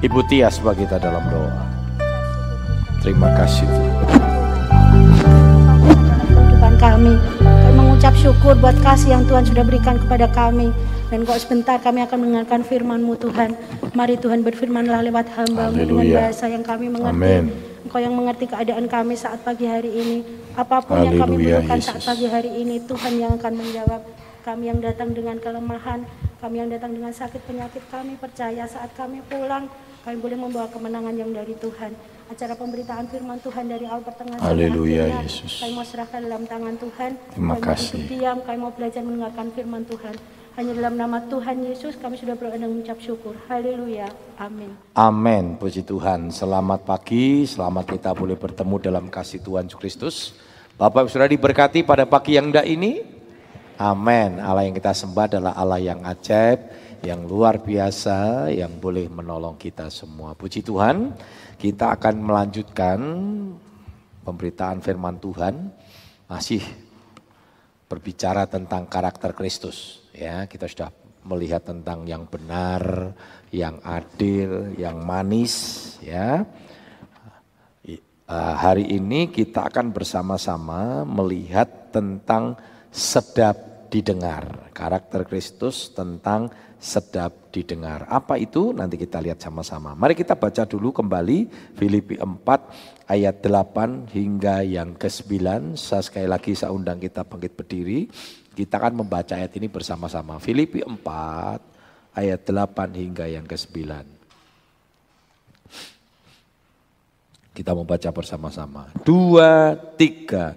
Ibu Tia sebagai kita dalam doa. Terima kasih Tuhan. kehidupan kami. Kami mengucap syukur buat kasih yang Tuhan sudah berikan kepada kami. Dan kok sebentar kami akan mendengarkan firman-Mu Tuhan. Mari Tuhan berfirmanlah lewat hamba dengan Haleluya. bahasa yang kami mengerti. Amin. Engkau yang mengerti keadaan kami saat pagi hari ini. Apa pun yang kami Haleluya, butuhkan saat pagi hari ini, Tuhan yang akan menjawab. Kami yang datang dengan kelemahan, kami yang datang dengan sakit penyakit, kami percaya saat kami pulang, kami boleh membawa kemenangan yang dari Tuhan. Acara pemberitaan firman Tuhan dari awal pertengahan Haleluya, Yesus. Kami mau serahkan dalam tangan Tuhan. Terima kami kasih. diam, kami mau belajar mendengarkan firman Tuhan. Hanya dalam nama Tuhan Yesus kami sudah berdoa dan mengucap syukur. Haleluya. Amin. Amin, puji Tuhan. Selamat pagi, selamat kita boleh bertemu dalam kasih Tuhan Yesus Kristus. Bapak sudah diberkati pada pagi yang indah ini. Amin. Allah yang kita sembah adalah Allah yang ajaib, yang luar biasa, yang boleh menolong kita semua. Puji Tuhan, kita akan melanjutkan pemberitaan firman Tuhan. Masih berbicara tentang karakter Kristus. Ya, kita sudah melihat tentang yang benar, yang adil, yang manis. Ya, eh, hari ini kita akan bersama-sama melihat tentang sedap didengar. Karakter Kristus tentang sedap didengar. Apa itu? Nanti kita lihat sama-sama. Mari kita baca dulu kembali Filipi 4 ayat 8 hingga yang ke-9. Saya sekali lagi saya undang kita bangkit berdiri. Kita akan membaca ayat ini bersama-sama. Filipi 4 ayat 8 hingga yang ke-9. Kita membaca bersama-sama. Dua, tiga.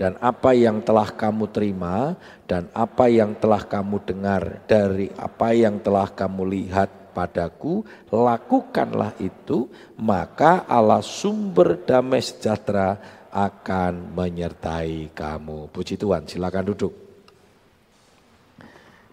dan apa yang telah kamu terima dan apa yang telah kamu dengar dari apa yang telah kamu lihat padaku lakukanlah itu maka Allah sumber damai sejahtera akan menyertai kamu. Puji Tuhan silakan duduk.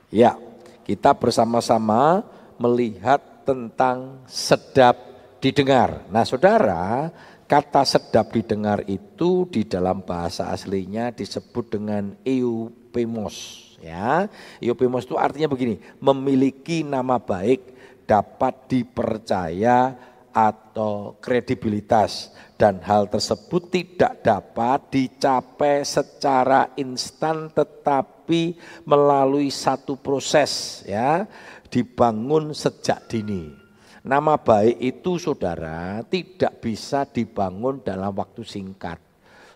Ya kita bersama-sama melihat tentang sedap didengar. Nah saudara Kata sedap didengar itu di dalam bahasa aslinya disebut dengan eupemos ya. Eupemos itu artinya begini, memiliki nama baik, dapat dipercaya atau kredibilitas dan hal tersebut tidak dapat dicapai secara instan tetapi melalui satu proses ya, dibangun sejak dini. Nama baik itu saudara tidak bisa dibangun dalam waktu singkat.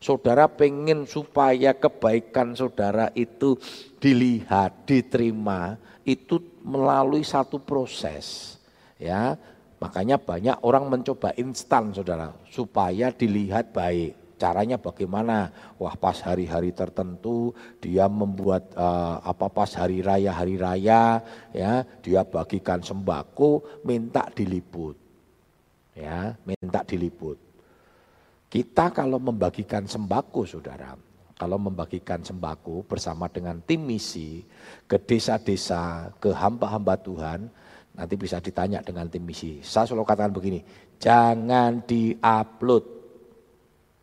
Saudara pengen supaya kebaikan saudara itu dilihat, diterima, itu melalui satu proses. Ya, makanya banyak orang mencoba instan saudara supaya dilihat baik. Caranya bagaimana? Wah pas hari-hari tertentu dia membuat eh, apa pas hari raya hari raya ya dia bagikan sembako minta diliput ya minta diliput. Kita kalau membagikan sembako saudara kalau membagikan sembako bersama dengan tim misi ke desa-desa ke hamba-hamba Tuhan nanti bisa ditanya dengan tim misi. Saya selalu katakan begini, jangan diupload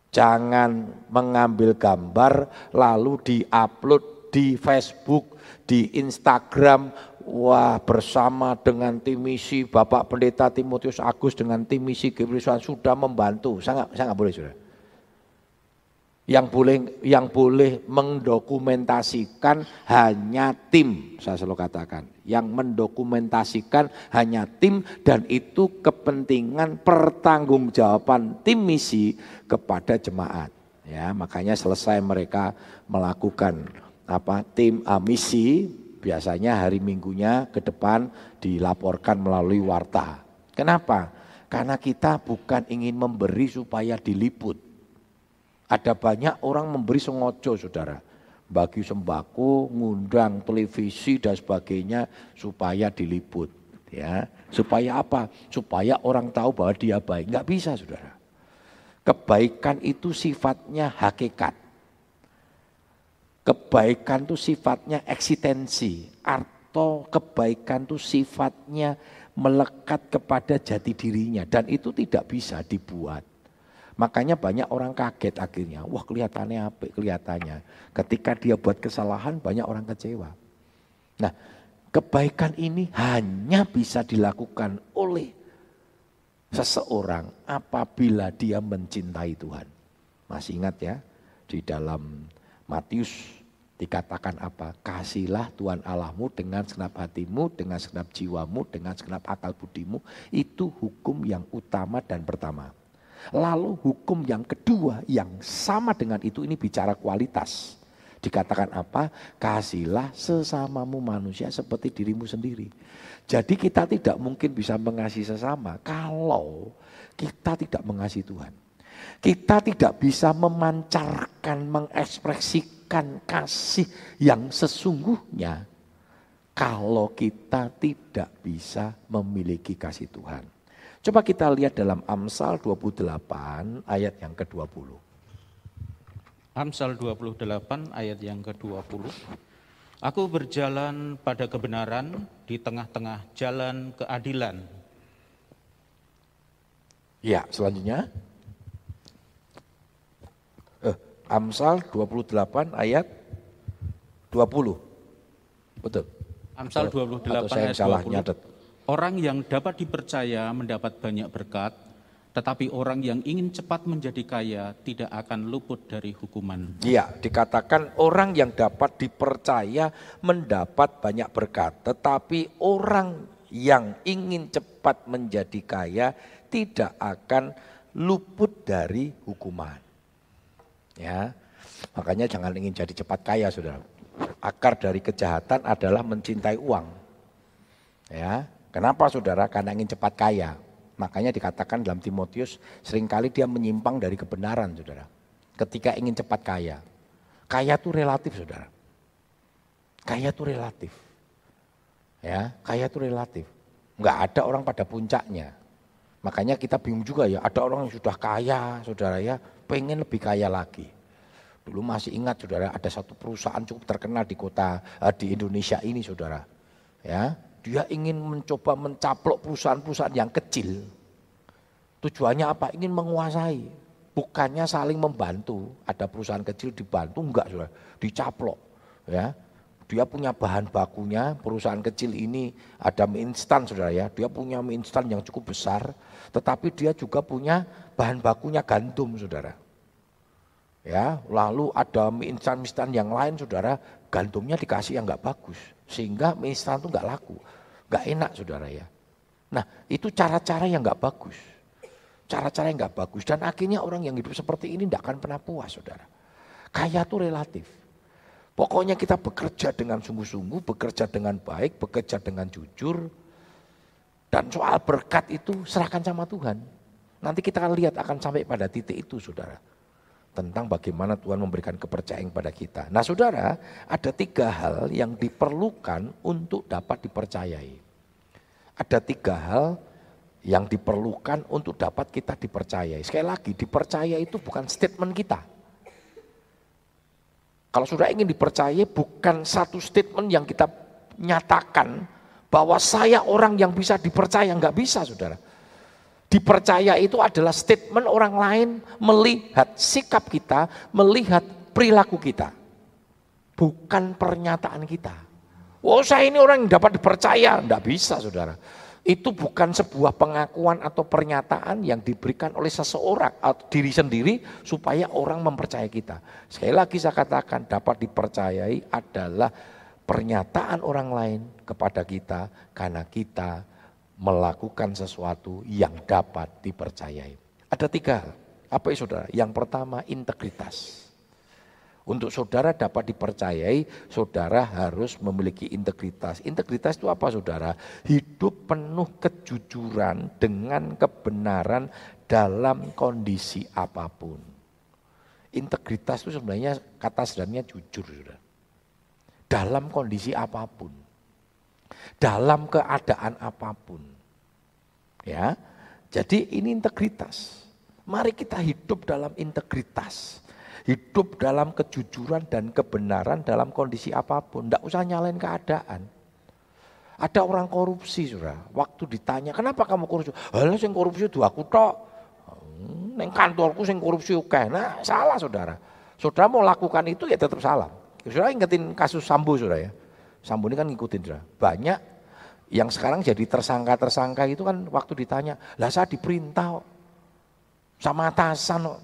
Jangan mengambil gambar lalu diupload di Facebook, di Instagram. Wah bersama dengan tim misi Bapak Pendeta Timotius Agus dengan tim misi Gabriel sudah membantu. Saya nggak boleh sudah. Yang boleh yang boleh mendokumentasikan hanya tim, saya selalu katakan. Yang mendokumentasikan hanya tim dan itu kepentingan pertanggungjawaban tim misi kepada jemaat. Ya, makanya selesai mereka melakukan apa tim uh, misi biasanya hari Minggunya ke depan dilaporkan melalui warta. Kenapa? Karena kita bukan ingin memberi supaya diliput. Ada banyak orang memberi sengojo saudara. Bagi sembako, ngundang televisi dan sebagainya supaya diliput. ya Supaya apa? Supaya orang tahu bahwa dia baik. Enggak bisa saudara. Kebaikan itu sifatnya hakikat. Kebaikan itu sifatnya eksistensi. Atau kebaikan itu sifatnya melekat kepada jati dirinya. Dan itu tidak bisa dibuat. Makanya banyak orang kaget akhirnya. Wah kelihatannya apa? Kelihatannya. Ketika dia buat kesalahan banyak orang kecewa. Nah kebaikan ini hanya bisa dilakukan oleh seseorang apabila dia mencintai Tuhan. Masih ingat ya di dalam Matius dikatakan apa? Kasihlah Tuhan Allahmu dengan segenap hatimu, dengan segenap jiwamu, dengan segenap akal budimu. Itu hukum yang utama dan pertama. Lalu hukum yang kedua yang sama dengan itu ini bicara kualitas. Dikatakan apa? Kasihlah sesamamu manusia seperti dirimu sendiri. Jadi kita tidak mungkin bisa mengasihi sesama kalau kita tidak mengasihi Tuhan. Kita tidak bisa memancarkan, mengekspresikan kasih yang sesungguhnya kalau kita tidak bisa memiliki kasih Tuhan. Coba kita lihat dalam Amsal 28 ayat yang ke-20. Amsal 28 ayat yang ke-20. Aku berjalan pada kebenaran di tengah-tengah jalan keadilan. Ya, selanjutnya. Eh, Amsal 28 ayat 20. Betul. Amsal 28 ayat 20. Orang yang dapat dipercaya mendapat banyak berkat, tetapi orang yang ingin cepat menjadi kaya tidak akan luput dari hukuman. Iya, dikatakan orang yang dapat dipercaya mendapat banyak berkat, tetapi orang yang ingin cepat menjadi kaya tidak akan luput dari hukuman. Ya. Makanya jangan ingin jadi cepat kaya, Saudara. Akar dari kejahatan adalah mencintai uang. Ya, Kenapa saudara? Karena ingin cepat kaya. Makanya dikatakan dalam Timotius sering kali dia menyimpang dari kebenaran saudara. Ketika ingin cepat kaya. Kaya itu relatif saudara. Kaya itu relatif. Ya, kaya itu relatif. Enggak ada orang pada puncaknya. Makanya kita bingung juga ya, ada orang yang sudah kaya, saudara ya, pengen lebih kaya lagi. Dulu masih ingat saudara, ada satu perusahaan cukup terkenal di kota eh, di Indonesia ini saudara. Ya, dia ingin mencoba mencaplok perusahaan-perusahaan yang kecil. Tujuannya apa? Ingin menguasai. Bukannya saling membantu. Ada perusahaan kecil dibantu, enggak sudah. Dicaplok. Ya, dia punya bahan bakunya, perusahaan kecil ini ada mie instan saudara ya, dia punya mie instan yang cukup besar, tetapi dia juga punya bahan bakunya gandum saudara. Ya, lalu ada mie instan mie instan yang lain saudara, gandumnya dikasih yang nggak bagus, sehingga mie instan itu nggak laku. Gak enak saudara ya. Nah itu cara-cara yang gak bagus. Cara-cara yang gak bagus. Dan akhirnya orang yang hidup seperti ini tidak akan pernah puas saudara. Kaya itu relatif. Pokoknya kita bekerja dengan sungguh-sungguh, bekerja dengan baik, bekerja dengan jujur. Dan soal berkat itu serahkan sama Tuhan. Nanti kita akan lihat akan sampai pada titik itu saudara tentang bagaimana Tuhan memberikan kepercayaan kepada kita. Nah saudara, ada tiga hal yang diperlukan untuk dapat dipercayai. Ada tiga hal yang diperlukan untuk dapat kita dipercayai. Sekali lagi, dipercaya itu bukan statement kita. Kalau sudah ingin dipercayai bukan satu statement yang kita nyatakan bahwa saya orang yang bisa dipercaya, nggak bisa saudara. Dipercaya itu adalah statement orang lain melihat sikap kita, melihat perilaku kita. Bukan pernyataan kita. Oh saya ini orang yang dapat dipercaya. Tidak bisa saudara. Itu bukan sebuah pengakuan atau pernyataan yang diberikan oleh seseorang atau diri sendiri supaya orang mempercayai kita. Sekali lagi saya katakan dapat dipercayai adalah pernyataan orang lain kepada kita karena kita melakukan sesuatu yang dapat dipercayai. Ada tiga. Apa itu saudara? Yang pertama integritas. Untuk saudara dapat dipercayai, saudara harus memiliki integritas. Integritas itu apa saudara? Hidup penuh kejujuran dengan kebenaran dalam kondisi apa pun. Integritas itu sebenarnya kata sebenarnya jujur saudara. Dalam kondisi apa pun dalam keadaan apa pun. Ya. Jadi ini integritas. Mari kita hidup dalam integritas. Hidup dalam kejujuran dan kebenaran dalam kondisi apa pun. Tidak usah nyalain keadaan. Ada orang korupsi, saudara. Waktu ditanya, kenapa kamu korupsi? Halo, sing korupsi itu aku tok. Hmm, neng kantorku sing korupsi oke. Nah, salah, saudara. Saudara mau lakukan itu ya tetap salah. Saudara ingetin kasus Sambo, saudara ya. Sambo ini kan ngikutin, saudara. Banyak yang sekarang jadi tersangka-tersangka itu kan waktu ditanya, lah saya diperintah sama atasan kok.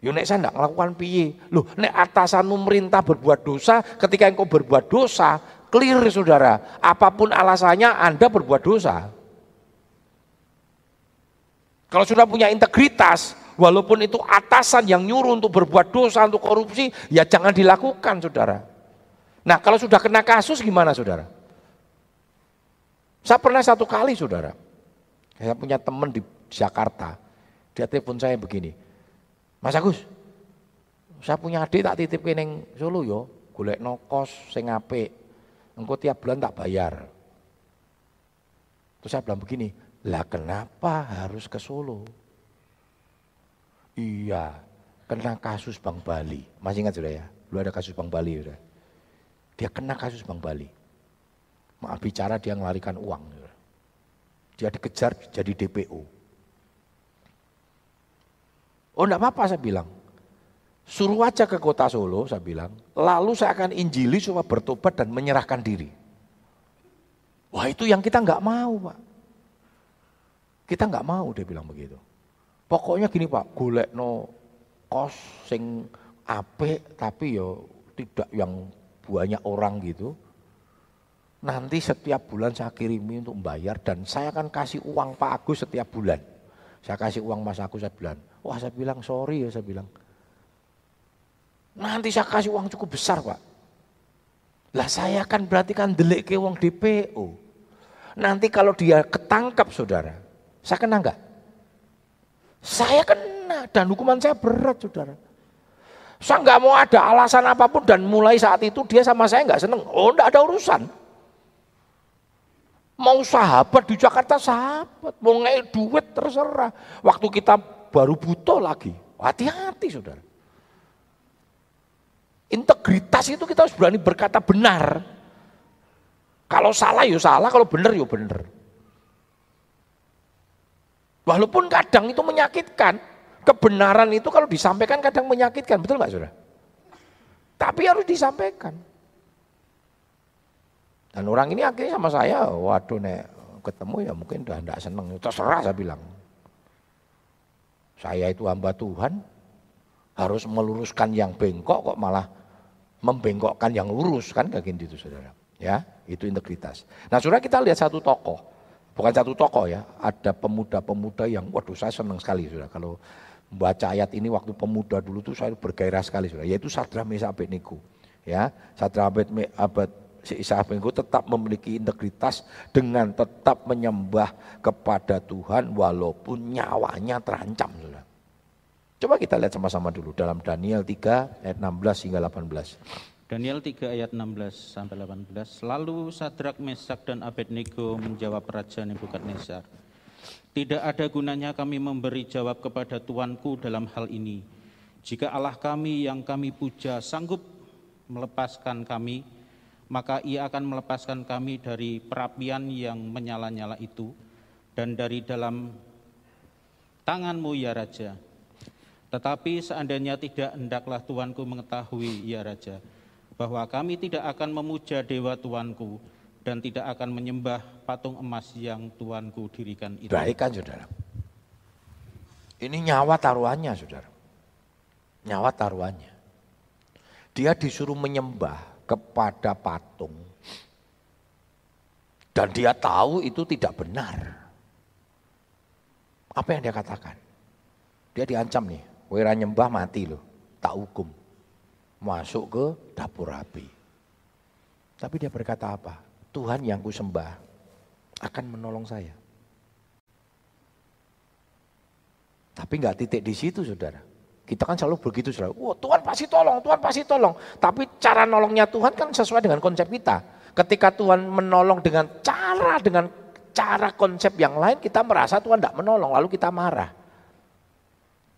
Yo nek saya tidak melakukan piye. Loh, nek atasanmu merintah berbuat dosa, ketika engkau berbuat dosa, clear saudara. Apa pun alasannya Anda berbuat dosa. Kalau sudah punya integritas, walaupun itu atasan yang nyuruh untuk berbuat dosa, untuk korupsi, ya jangan dilakukan saudara. Nah kalau sudah kena kasus gimana saudara? Saya pernah satu kali saudara, saya punya teman di Jakarta, dia telepon saya begini, Mas Agus, saya punya adik tak titip neng Solo yo, golek nokos sing apik. Engko tiap bulan tak bayar. Terus saya bilang begini, lah kenapa harus ke Solo? Iya, kena kasus Bang Bali. Masih ingat sudah ya? Lu ada kasus Bang Bali sudah. Dia kena kasus Bang Bali. Maaf bicara dia ngelarikan uang. Dia dikejar jadi DPO. Oh enggak apa-apa saya bilang. Suruh aja ke kota Solo saya bilang. Lalu saya akan injili supaya bertobat dan menyerahkan diri. Wah itu yang kita nggak mau Pak. Kita nggak mau dia bilang begitu. Pokoknya gini Pak, golek no kos sing ape tapi yo tidak yang banyak orang gitu. Nanti setiap bulan saya kirimi untuk membayar dan saya akan kasih uang Pak Agus setiap bulan. Saya kasih uang Mas Agus setiap bulan. Wah saya bilang sorry ya saya bilang. Nanti saya kasih uang cukup besar pak. Lah saya kan berarti kan delik ke uang DPO. Nanti kalau dia ketangkap saudara, saya kena enggak? Saya kena dan hukuman saya berat saudara. Saya nggak mau ada alasan apa pun dan mulai saat itu dia sama saya nggak seneng. Oh enggak ada urusan. Mau sahabat di Jakarta sahabat, mau ngei duit terserah. Waktu kita baru butuh lagi. Hati-hati saudara. Integritas itu kita harus berani berkata benar. Kalau salah ya salah, kalau benar ya benar. Walaupun kadang itu menyakitkan, kebenaran itu kalau disampaikan kadang menyakitkan, betul nggak saudara? Tapi harus disampaikan. Dan orang ini akhirnya sama saya, waduh nek ketemu ya mungkin udah enggak seneng, terserah saya bilang. Saya itu hamba Tuhan, harus meluruskan yang bengkok kok malah membengkokkan yang lurus kan kayak gitu saudara. Ya, itu integritas. Nah, saudara kita lihat satu tokoh, bukan satu tokoh ya, ada pemuda-pemuda yang, waduh saya senang sekali saudara kalau membaca ayat ini waktu pemuda dulu tuh saya bergairah sekali saudara, yaitu Sadra Mesa Abednego. Ya, Sadra Abed si Isa Abednego tetap memiliki integritas dengan tetap menyembah kepada Tuhan walaupun nyawanya terancam. Coba kita lihat sama-sama dulu dalam Daniel 3 ayat 16 hingga 18. Daniel 3 ayat 16 sampai 18. Lalu Sadrak, Mesak dan Abednego menjawab Raja Nebukadnezar. Tidak ada gunanya kami memberi jawab kepada Tuanku dalam hal ini. Jika Allah kami yang kami puja sanggup melepaskan kami, maka ia akan melepaskan kami dari perapian yang menyala-nyala itu dan dari dalam tanganmu ya Raja. Tetapi seandainya tidak hendaklah Tuanku mengetahui ya Raja, bahwa kami tidak akan memuja dewa Tuanku dan tidak akan menyembah patung emas yang Tuanku dirikan itu. Baik kan saudara. Ini nyawa taruhannya saudara. Nyawa taruhannya. Dia disuruh menyembah kepada patung. Dan dia tahu itu tidak benar. Apa yang dia katakan? Dia diancam nih, wira nyembah mati loh, tak hukum. Masuk ke dapur api. Tapi dia berkata apa? Tuhan yang ku sembah akan menolong saya. Tapi nggak titik di situ saudara. Kita kan selalu begitu saudara. Wah Tuhan pasti tolong, Tuhan pasti tolong. Tapi cara nolongnya Tuhan kan sesuai dengan konsep kita. Ketika Tuhan menolong dengan cara dengan cara konsep yang lain, kita merasa Tuhan tidak menolong, lalu kita marah.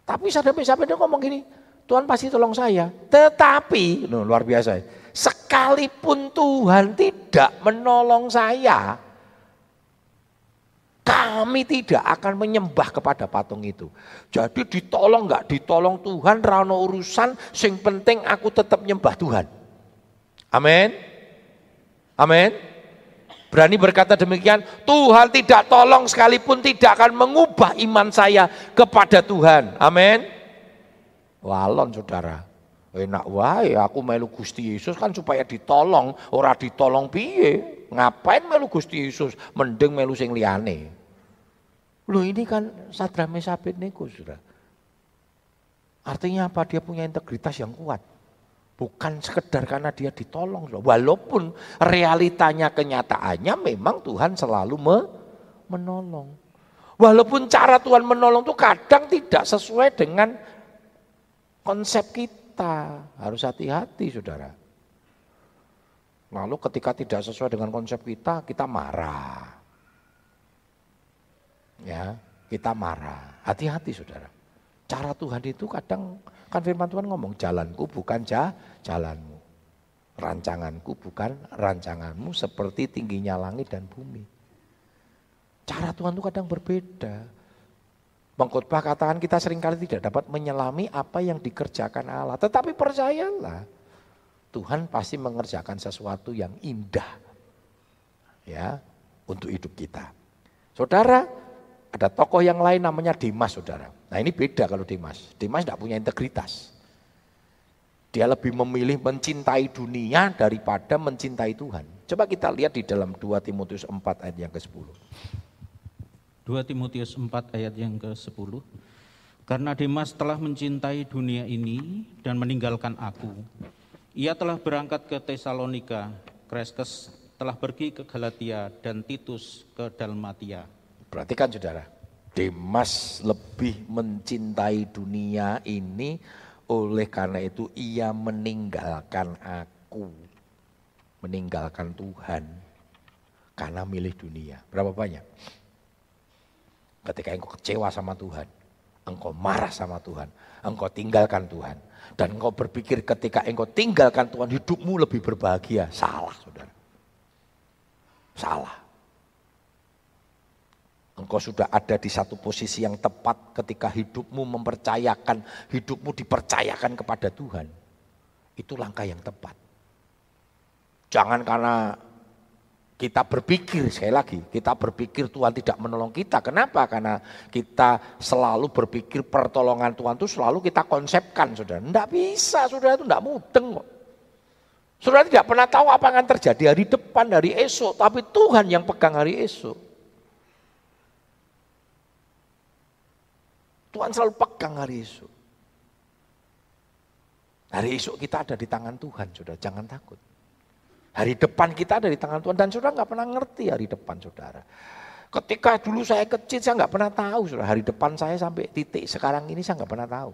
Tapi sampai sampai dia ngomong gini, Tuhan pasti tolong saya. Tetapi, luar biasa. Sekalipun Tuhan tidak menolong saya, kami tidak akan menyembah kepada patung itu. Jadi ditolong nggak ditolong Tuhan, rano urusan, sing penting aku tetap nyembah Tuhan. Amin. Amin. Berani berkata demikian, Tuhan tidak tolong sekalipun tidak akan mengubah iman saya kepada Tuhan. Amin. Walon saudara. Enak wae aku melu Gusti Yesus kan supaya ditolong, ora ditolong piye? Ngapain melu Gusti Yesus? Mending melu sing liyane. Loh ini kan Sadra Mesabit Nego sudah. Artinya apa? Dia punya integritas yang kuat. Bukan sekedar karena dia ditolong. Walaupun realitanya kenyataannya memang Tuhan selalu me menolong. Walaupun cara Tuhan menolong itu kadang tidak sesuai dengan konsep kita. Harus hati-hati saudara. Lalu ketika tidak sesuai dengan konsep kita, kita marah. Ya, kita marah. Hati-hati saudara. Cara Tuhan itu kadang, kan firman Tuhan ngomong, jalanku bukan ja, jalanmu. Rancanganku bukan rancanganmu seperti tingginya langit dan bumi. Cara Tuhan itu kadang berbeda. Mengkhotbah katakan kita sering kali tidak dapat menyelami apa yang dikerjakan Allah. Tetapi percayalah, Tuhan pasti mengerjakan sesuatu yang indah ya untuk hidup kita. Saudara, ada tokoh yang lain namanya Dimas, saudara. Nah ini beda kalau Dimas. Dimas tidak punya integritas. Dia lebih memilih mencintai dunia daripada mencintai Tuhan. Coba kita lihat di dalam 2 Timotius 4 ayat yang ke-10. 2 Timotius 4 ayat yang ke-10. Karena Dimas telah mencintai dunia ini dan meninggalkan aku. Ia telah berangkat ke Tesalonika, Kreskes telah pergi ke Galatia dan Titus ke Dalmatia. Perhatikan saudara, Demas lebih mencintai dunia ini oleh karena itu ia meninggalkan aku. Meninggalkan Tuhan karena milih dunia. Berapa banyak? Ketika engkau kecewa sama Tuhan, engkau marah sama Tuhan, engkau tinggalkan Tuhan. Dan engkau berpikir ketika engkau tinggalkan Tuhan, hidupmu lebih berbahagia. Salah, saudara. Salah. Engkau sudah ada di satu posisi yang tepat ketika hidupmu mempercayakan, hidupmu dipercayakan kepada Tuhan. Itu langkah yang tepat. Jangan karena kita berpikir, sekali lagi, kita berpikir Tuhan tidak menolong kita. Kenapa? Karena kita selalu berpikir pertolongan Tuhan itu selalu kita konsepkan, saudara. Tidak bisa, saudara itu tidak mudeng kok. Saudara tidak pernah tahu apa yang akan terjadi hari depan, hari esok. Tapi Tuhan yang pegang hari esok. Tuhan selalu pegang hari esok. Hari esok kita ada di tangan Tuhan, saudara. Jangan takut. Hari depan kita ada di tangan Tuhan dan saudara nggak pernah ngerti hari depan saudara. Ketika dulu saya kecil saya nggak pernah tahu saudara hari depan saya sampai titik sekarang ini saya nggak pernah tahu.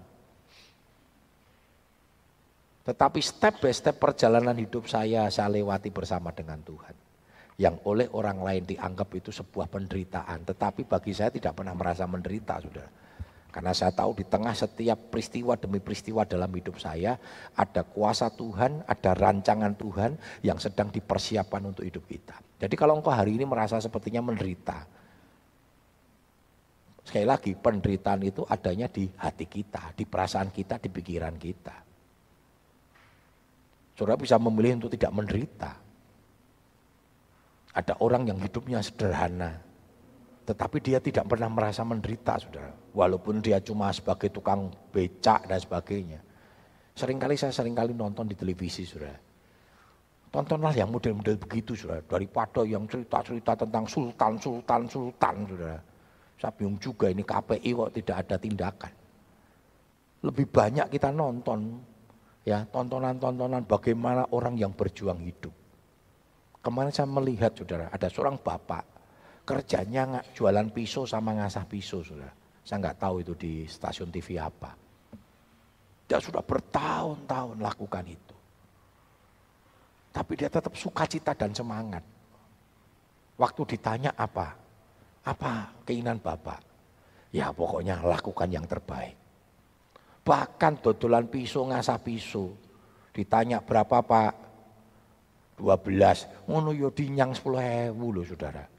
Tetapi step by step perjalanan hidup saya saya lewati bersama dengan Tuhan. Yang oleh orang lain dianggap itu sebuah penderitaan. Tetapi bagi saya tidak pernah merasa menderita saudara. Karena saya tahu di tengah setiap peristiwa demi peristiwa dalam hidup saya, ada kuasa Tuhan, ada rancangan Tuhan yang sedang dipersiapkan untuk hidup kita. Jadi kalau engkau hari ini merasa sepertinya menderita, sekali lagi penderitaan itu adanya di hati kita, di perasaan kita, di pikiran kita. Saudara bisa memilih untuk tidak menderita. Ada orang yang hidupnya sederhana, tetapi dia tidak pernah merasa menderita, saudara. Walaupun dia cuma sebagai tukang becak dan sebagainya. Seringkali saya sering kali nonton di televisi, saudara. Tontonlah yang model-model begitu, saudara. Daripada yang cerita-cerita tentang sultan, sultan, sultan, saudara. Saya bingung juga ini KPI kok tidak ada tindakan. Lebih banyak kita nonton, ya tontonan-tontonan bagaimana orang yang berjuang hidup. Kemarin saya melihat, saudara, ada seorang bapak kerjanya nggak jualan pisau sama ngasah pisau sudah. Saya nggak tahu itu di stasiun TV apa. Dia sudah bertahun-tahun lakukan itu. Tapi dia tetap sukacita dan semangat. Waktu ditanya apa? Apa keinginan Bapak? Ya pokoknya lakukan yang terbaik. Bahkan dodolan pisau ngasah pisau. Ditanya berapa Pak? 12. Ngono yo dinyang 10 ewu loh saudara.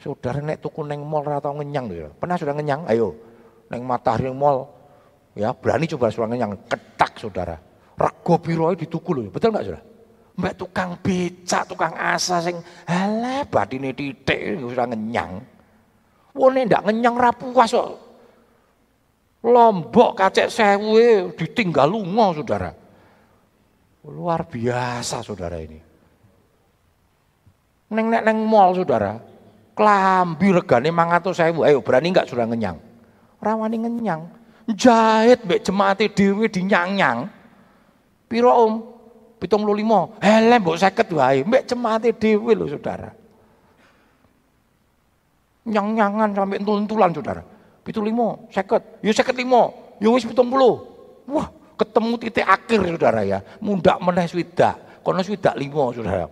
Saudara nek tuku neng mall atau ngenyang ya. Pernah sudah ngenyang? Ayo. Neng matahari mall. Ya berani coba sudah ngenyang. Ketak saudara. Rego piroi dituku loh. Betul nggak saudara? Mbak tukang becak, tukang asa sing hele batine titik sudah ngenyang. Wone ndak ngenyang ra puas kok. Lombok kacek sewu ditinggal lunga saudara. Luar biasa saudara ini. Neng neng, neng mall saudara. Klambi regane mangatus sewu. Ayo berani enggak sudah ngenyang? Rawani ngenyang. Jahit mbek jemaate dhewe dinyang-nyang. Piro om? pitung puluh lima, helm mbok seket wae, mbek cemate dhewe lho saudara. Nyang-nyangan sampai entul-entulan saudara. Pitung lima, seket, yo seket lima, yo wis pitung puluh. Wah, ketemu titik akhir saudara ya. Mundak meneh swidak, kono swidak lima saudara.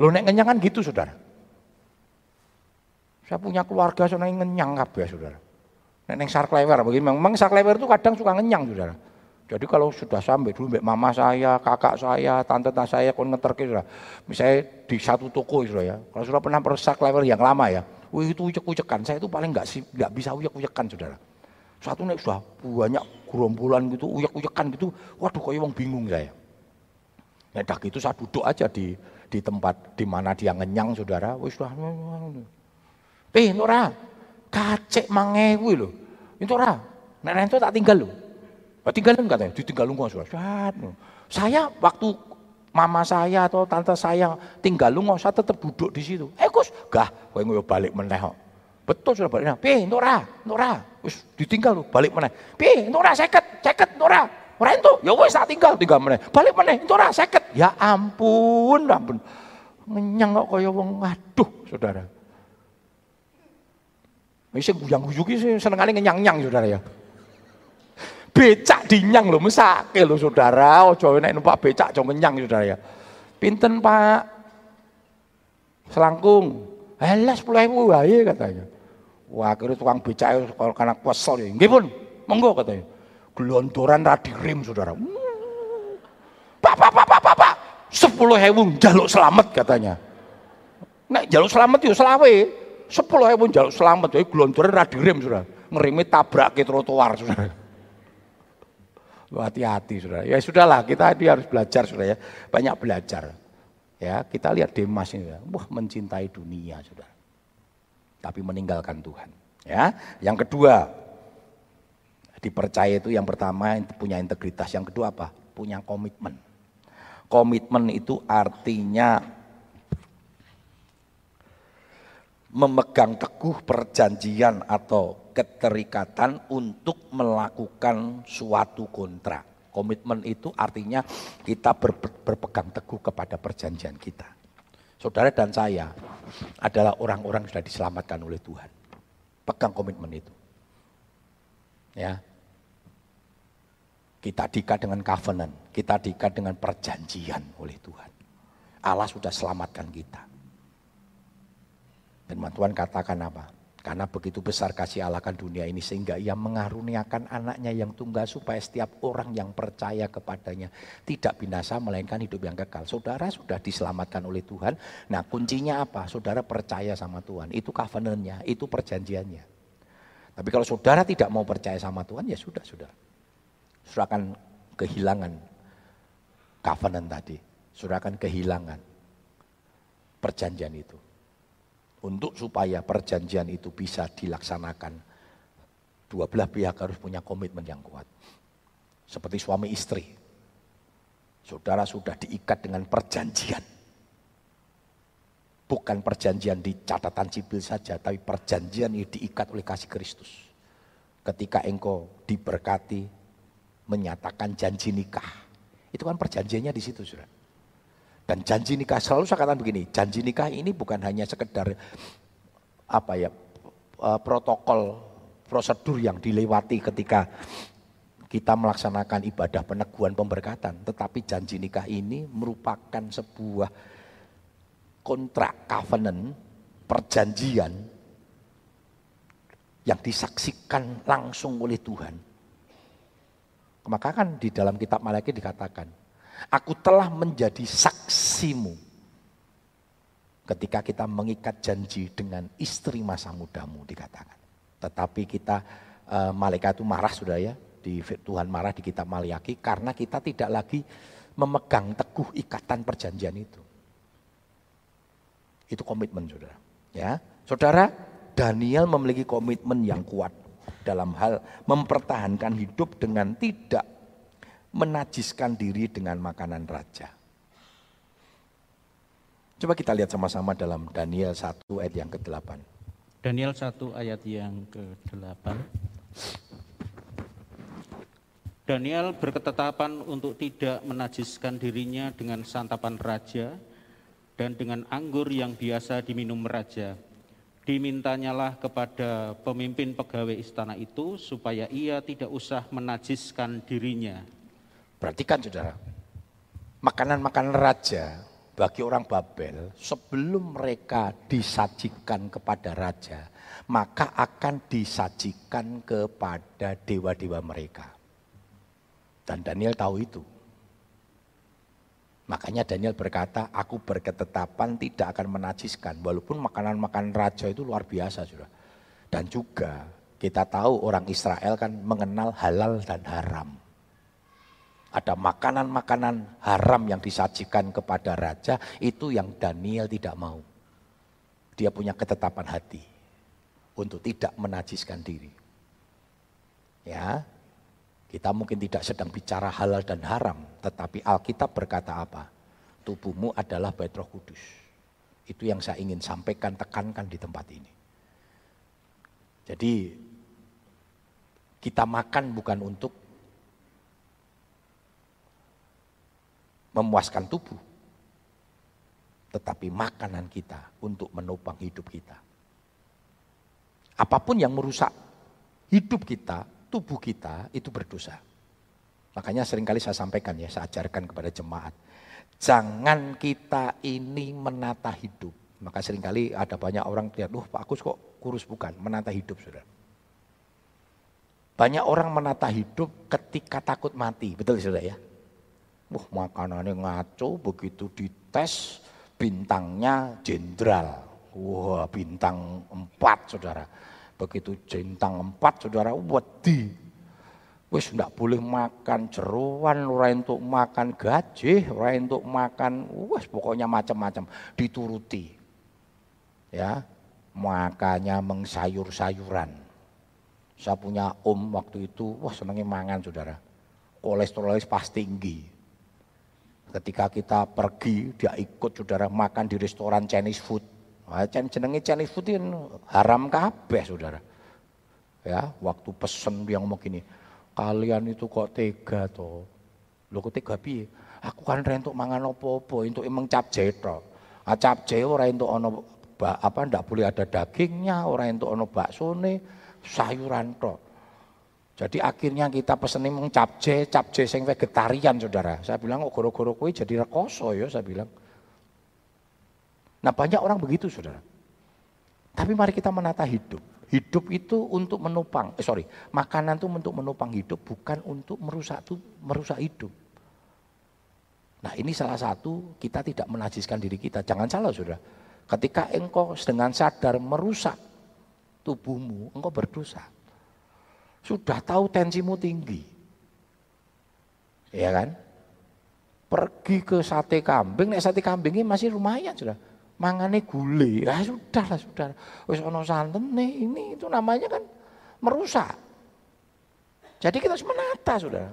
Lo nek kan gitu saudara. Saya punya keluarga sana yang ngenyang kabeh saudara. Nek neng sarklewer begini, memang sarklewer itu kadang suka ngenyang saudara. Jadi kalau sudah sampai dulu mama saya, kakak saya, tante tante saya kon ngeterke sudah. Misalnya di satu toko sudah ya. Kalau sudah pernah persak level yang lama ya. Wih itu ujek-ujekan. Saya itu paling nggak sih nggak bisa ujek-ujekan saudara. Satu nih sudah banyak gerombolan gitu, ujek-ujekan gitu. Waduh kok wong bingung saya. Ya dah gitu saya duduk aja di di tempat di mana dia ngenyang saudara. Wih sudah. Eh Nora, kacek mangewi loh. Itu ora, nek itu tak tinggal loh. Oh, tinggalin katanya, ditinggal lunga Saya waktu mama saya atau tante saya tinggal lunga, saya tetap duduk di situ. Eh Gus, gah, ngoyo balik meneh. Betul sudah balik. Piye, Nora, Nora, wis ditinggal lu, balik meneh. Piye, Nora seket, seket Nora. Ora entuk, ya wis tak tinggal, tinggal meneh. Balik meneh, Nora seket. Ya ampun, ampun. Ngenyang kok kaya wong aduh, Saudara. Wis guyang-guyu ki senengane ngenyang-nyang, Saudara ya. Becak dinyang lho mesake lho saudara. Ojo nek numpak becak aja menyang saudara ya. Pinten Pak? Selangkung. Alah 10.000 wae katanya wah akhirnya tukang becak karena kesel ya. Nggih pun. Monggo katanya gelondoran ra dirim saudara. Pak Pak Pak Pak Pak Pak. 10.000 jaluk selamat katanya. Nek jaluk selamat yo selawe 10.000 jaluk selamat jadi gelondoran ra dirim saudara ngerime tabrak ke trotoar saudara Hati-hati saudara. Ya sudahlah kita ini harus belajar saudara ya. Banyak belajar. Ya kita lihat Demas ini. Wah mencintai dunia saudara. Tapi meninggalkan Tuhan. Ya. Yang kedua dipercaya itu yang pertama punya integritas. Yang kedua apa? Punya komitmen. Komitmen itu artinya memegang teguh perjanjian atau keterikatan untuk melakukan suatu kontrak. Komitmen itu artinya kita ber, berpegang teguh kepada perjanjian kita. Saudara dan saya adalah orang-orang yang sudah diselamatkan oleh Tuhan. Pegang komitmen itu. Ya. Kita diikat dengan covenant, kita diikat dengan perjanjian oleh Tuhan. Allah sudah selamatkan kita. Dan Tuhan katakan apa? Karena begitu besar kasih Allah kan dunia ini sehingga ia mengaruniakan anaknya yang tunggal supaya setiap orang yang percaya kepadanya tidak binasa melainkan hidup yang kekal. Saudara sudah diselamatkan oleh Tuhan. Nah kuncinya apa? Saudara percaya sama Tuhan. Itu covenantnya, itu perjanjiannya. Tapi kalau saudara tidak mau percaya sama Tuhan ya sudah, sudah. Saudara akan kehilangan covenant tadi. Saudara akan kehilangan perjanjian itu untuk supaya perjanjian itu bisa dilaksanakan, dua belah pihak harus punya komitmen yang kuat. Seperti suami istri. Saudara sudah diikat dengan perjanjian. Bukan perjanjian di catatan sipil saja, tapi perjanjian yang diikat oleh kasih Kristus. Ketika engkau diberkati, menyatakan janji nikah. Itu kan perjanjiannya di situ, saudara. Dan janji nikah selalu saya katakan begini, janji nikah ini bukan hanya sekedar apa ya e, protokol prosedur yang dilewati ketika kita melaksanakan ibadah peneguhan pemberkatan, tetapi janji nikah ini merupakan sebuah kontrak covenant perjanjian yang disaksikan langsung oleh Tuhan. Maka kan di dalam kitab Malaki dikatakan, aku telah menjadi saksimu ketika kita mengikat janji dengan istri masa mudamu dikatakan. Tetapi kita e, malaikat itu marah sudah ya, di Tuhan marah di kitab Maliaki karena kita tidak lagi memegang teguh ikatan perjanjian itu. Itu komitmen saudara. Ya, saudara Daniel memiliki komitmen yang kuat dalam hal mempertahankan hidup dengan tidak menajiskan diri dengan makanan raja. Coba kita lihat sama-sama dalam Daniel 1 ayat yang ke-8. Daniel 1 ayat yang ke-8. Daniel berketetapan untuk tidak menajiskan dirinya dengan santapan raja dan dengan anggur yang biasa diminum raja dimintanyalah kepada pemimpin pegawai istana itu supaya ia tidak usah menajiskan dirinya. Perhatikan saudara, makanan-makanan raja bagi orang Babel sebelum mereka disajikan kepada raja, maka akan disajikan kepada dewa-dewa mereka. Dan Daniel tahu itu. Makanya Daniel berkata, aku berketetapan tidak akan menajiskan. Walaupun makanan-makanan raja itu luar biasa sudah. Dan juga kita tahu orang Israel kan mengenal halal dan haram. Ada makanan-makanan haram yang disajikan kepada raja, itu yang Daniel tidak mau. Dia punya ketetapan hati untuk tidak menajiskan diri. Ya, kita mungkin tidak sedang bicara halal dan haram, tetapi Alkitab berkata apa? Tubuhmu adalah bait roh kudus. Itu yang saya ingin sampaikan, tekankan di tempat ini. Jadi kita makan bukan untuk memuaskan tubuh, tetapi makanan kita untuk menopang hidup kita. Apa pun yang merusak hidup kita, tubuh kita itu berdosa. Makanya sering kali saya sampaikan ya, saya ajarkan kepada jemaat. Jangan kita ini menata hidup. Maka sering kali ada banyak orang lihat, loh Pak Agus kok kurus bukan, menata hidup sudah. Banyak orang menata hidup ketika takut mati, betul sudah ya? Wah makanannya ngaco, begitu dites bintangnya jenderal. Wah bintang empat saudara Begitu centang empat saudara wedi. Wis ndak boleh makan jeruan, ora untuk makan gaji, ora untuk makan, wes pokoknya macam-macam dituruti. Ya, makanya mengsayur-sayuran. Saya punya om waktu itu, wah senengnya mangan saudara. Kolesterolnya pasti tinggi. Ketika kita pergi, dia ikut saudara makan di restoran Chinese food. Nah, jenenge Chinese food itu haram kabeh saudara. Ya, waktu pesen dia ngomong gini, kalian itu kok tega toh. Lo kok tega piye? Aku kan rentuk mangan opo-opo, untuk emang cap jeto. Ah, cap ora entuk ono apa ndak boleh ada dagingnya, ora ono baksone, sayuran tok. Jadi akhirnya kita pesen emang capce, capce sing vegetarian saudara. Saya bilang kok goro-goro kowe jadi rekoso ya saya bilang. Nah banyak orang begitu saudara. Tapi mari kita menata hidup. Hidup itu untuk menopang, eh sorry, makanan itu untuk menopang hidup, bukan untuk merusak tuh, merusak hidup. Nah ini salah satu kita tidak menajiskan diri kita. Jangan salah saudara. Ketika engkau dengan sadar merusak tubuhmu, engkau berdosa. Sudah tahu tensimu tinggi. Ya kan? Pergi ke sate kambing, nek sate kambing ini masih lumayan sudah mangane gule. Ya sudah lah, sudah. Wis ono santene ini itu namanya kan merusak. Jadi kita harus menata, sudah.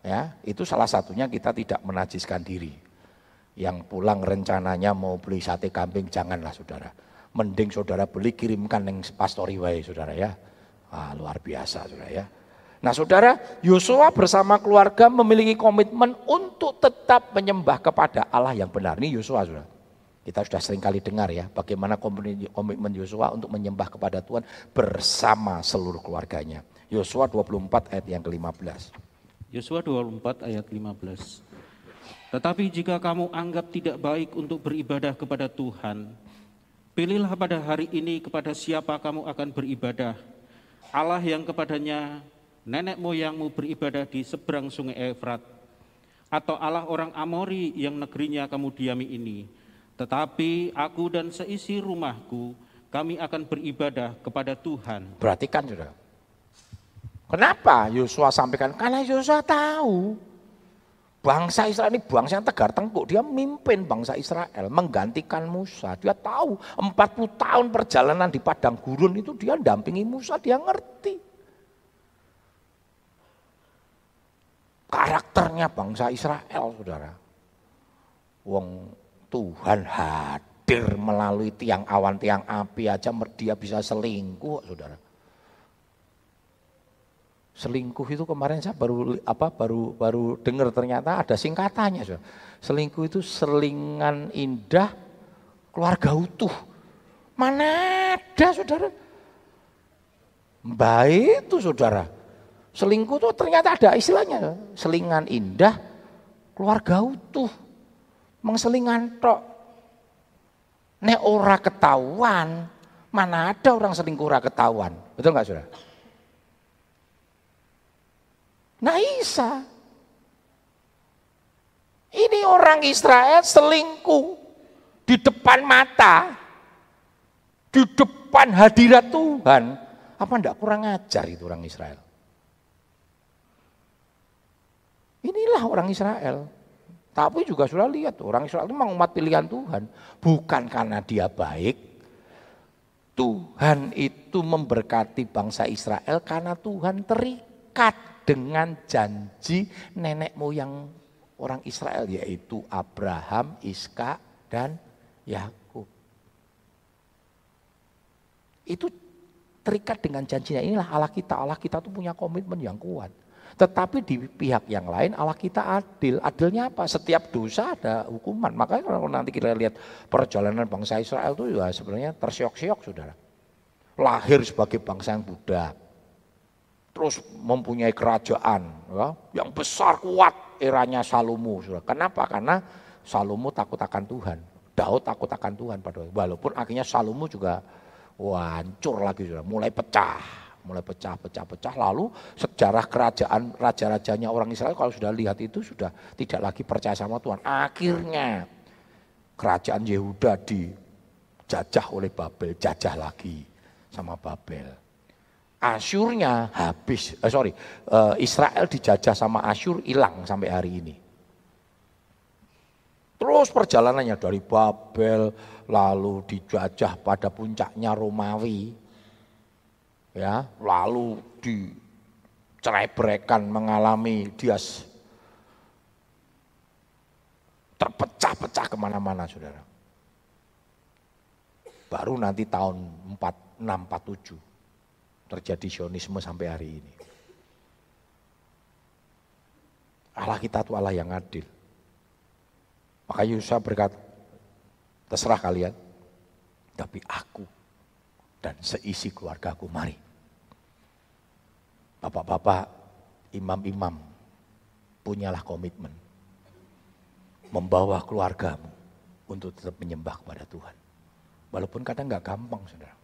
Ya, itu salah satunya kita tidak menajiskan diri. Yang pulang rencananya mau beli sate kambing janganlah saudara. Mending saudara beli kirimkan yang pastori wae saudara ya. Ah, luar biasa saudara ya. Nah saudara, Yosua bersama keluarga memiliki komitmen untuk tetap menyembah kepada Allah yang benar. Ini Yosua saudara. Kita sudah sering kali dengar ya bagaimana komitmen Yosua untuk menyembah kepada Tuhan bersama seluruh keluarganya. Yosua 24 ayat yang ke-15. Yosua 24 ayat 15. Tetapi jika kamu anggap tidak baik untuk beribadah kepada Tuhan, pilihlah pada hari ini kepada siapa kamu akan beribadah. Allah yang kepadanya nenek moyangmu beribadah di seberang sungai Efrat, atau Allah orang Amori yang negerinya kamu diami ini. Tetapi aku dan seisi rumahku, kami akan beribadah kepada Tuhan. Perhatikan sudah. Kenapa Yosua sampaikan? Karena Yosua tahu bangsa Israel ini bangsa yang tegar tengkuk. Dia mimpin bangsa Israel, menggantikan Musa. Dia tahu 40 tahun perjalanan di padang gurun itu dia dampingi Musa, dia ngerti. Karakternya bangsa Israel, saudara. Wong Tuhan hadir melalui tiang awan, tiang api aja dia bisa selingkuh, saudara. Selingkuh itu kemarin saya baru apa baru baru dengar ternyata ada singkatannya, saudara. Selingkuh itu selingan indah keluarga utuh. Mana ada, saudara? Baik itu, saudara. Selingkuh itu ternyata ada istilahnya, selingan indah keluarga utuh mengselingan tok. Nek ora ketahuan, mana ada orang selingkuh ora ketahuan. Betul nggak sudah? Nah Isa. Ini orang Israel selingkuh di depan mata, di depan hadirat Tuhan. Apa enggak kurang ajar itu orang Israel? Inilah orang Israel. Tapi juga sudah lihat orang Israel itu memang umat pilihan Tuhan. Bukan karena dia baik. Tuhan itu memberkati bangsa Israel karena Tuhan terikat dengan janji nenek moyang orang Israel yaitu Abraham, Iska, dan Yakub. Itu terikat dengan janjinya inilah Allah kita. Allah kita tuh punya komitmen yang kuat. Tetapi di pihak yang lain Allah kita adil. Adilnya apa? Setiap dosa ada hukuman. Makanya kalau nanti kita lihat perjalanan bangsa Israel itu ya sebenarnya tersiok-siok saudara. Lahir sebagai bangsa yang budak. Terus mempunyai kerajaan ya, yang besar kuat eranya Salomo. Kenapa? Karena Salomo takut akan Tuhan. Daud takut akan Tuhan pada walaupun akhirnya Salomo juga hancur lagi saudara, mulai pecah mulai pecah-pecah-pecah lalu sejarah kerajaan raja-rajanya orang Israel kalau sudah lihat itu sudah tidak lagi percaya sama Tuhan. Akhirnya kerajaan Yehuda dijajah oleh Babel, jajah lagi sama Babel. Asyurnya habis, eh, sorry, eh, Israel dijajah sama Asyur hilang sampai hari ini. Terus perjalanannya dari Babel, lalu dijajah pada puncaknya Romawi, ya lalu dicerai mengalami dia terpecah-pecah ke mana-mana saudara. Baru nanti tahun 4647 terjadi sionisme sampai hari ini. Allah kita itu Allah yang adil. Maka Yusuf berkata, terserah kalian, tapi aku dan seisi keluargaku. Mari. Bapak-bapak, imam-imam, punyalah komitmen. Membawa keluargamu untuk tetap menyembah kepada Tuhan. Walaupun kadang nggak gampang, saudara.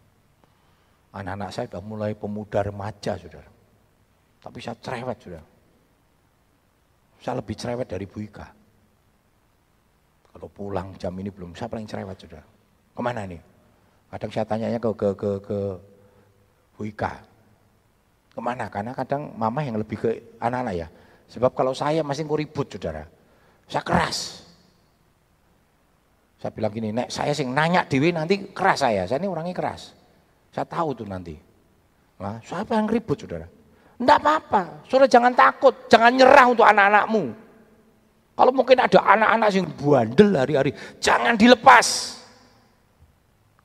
Anak-anak saya sudah mulai pemuda remaja, saudara. Tapi saya cerewet, saudara. Saya lebih cerewet dari Bu Ika. Kalau pulang jam ini belum, saya paling cerewet, saudara. Ke mana nih? Kadang saya tanyanya ke ke ke, ke Bu Ika. Ke mana? Karena kadang mama yang lebih ke anak-anak ya. Sebab kalau saya masih ribut saudara. Saya keras. Saya bilang gini, nek saya sing nanya Dewi nanti keras saya. Saya ini orangnya keras. Saya tahu tuh nanti. Nah, siapa yang ribut saudara? Enggak apa-apa, saudara jangan takut, jangan nyerah untuk anak-anakmu. Kalau mungkin ada anak-anak yang bandel hari-hari, jangan dilepas.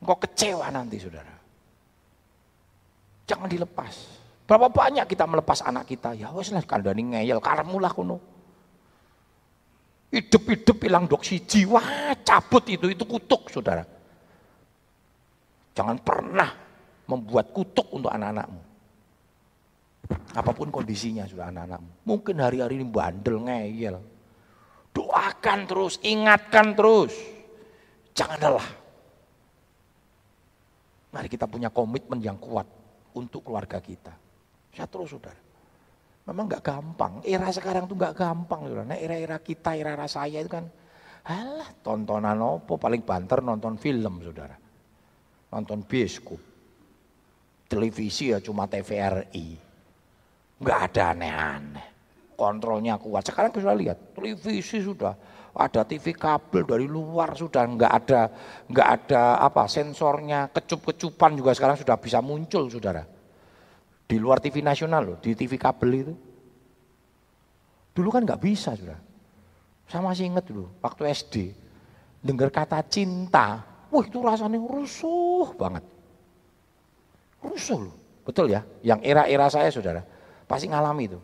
Engkau kecewa nanti saudara. Jangan dilepas. Berapa banyak kita melepas anak kita? Ya wes lah kandani ngeyel, karemu lah kuno. Hidup-hidup hilang dok siji, wah cabut itu, itu kutuk saudara. Jangan pernah membuat kutuk untuk anak-anakmu. Apa pun kondisinya sudah anak-anakmu. Mungkin hari-hari ini bandel, ngeyel. Doakan terus, ingatkan terus. Jangan lelah. Mari kita punya komitmen yang kuat untuk keluarga kita. Saya terus saudara. Memang nggak gampang. Era sekarang tuh nggak gampang, saudara. Nah, era-era kita, era-era saya itu kan, alah tontonan apa paling banter nonton film, saudara. Nonton bioskop. Televisi ya cuma TVRI. Nggak ada aneh-aneh. Kontrolnya kuat. Sekarang kita lihat, televisi sudah ada TV kabel dari luar sudah nggak ada nggak ada apa sensornya kecup-kecupan juga sekarang sudah bisa muncul saudara di luar TV nasional loh, di TV kabel itu. Dulu kan nggak bisa, sudah. Saya masih ingat dulu, waktu SD, dengar kata cinta, wah itu rasanya rusuh banget. Rusuh loh, betul ya? Yang era-era saya saudara, pasti ngalami itu.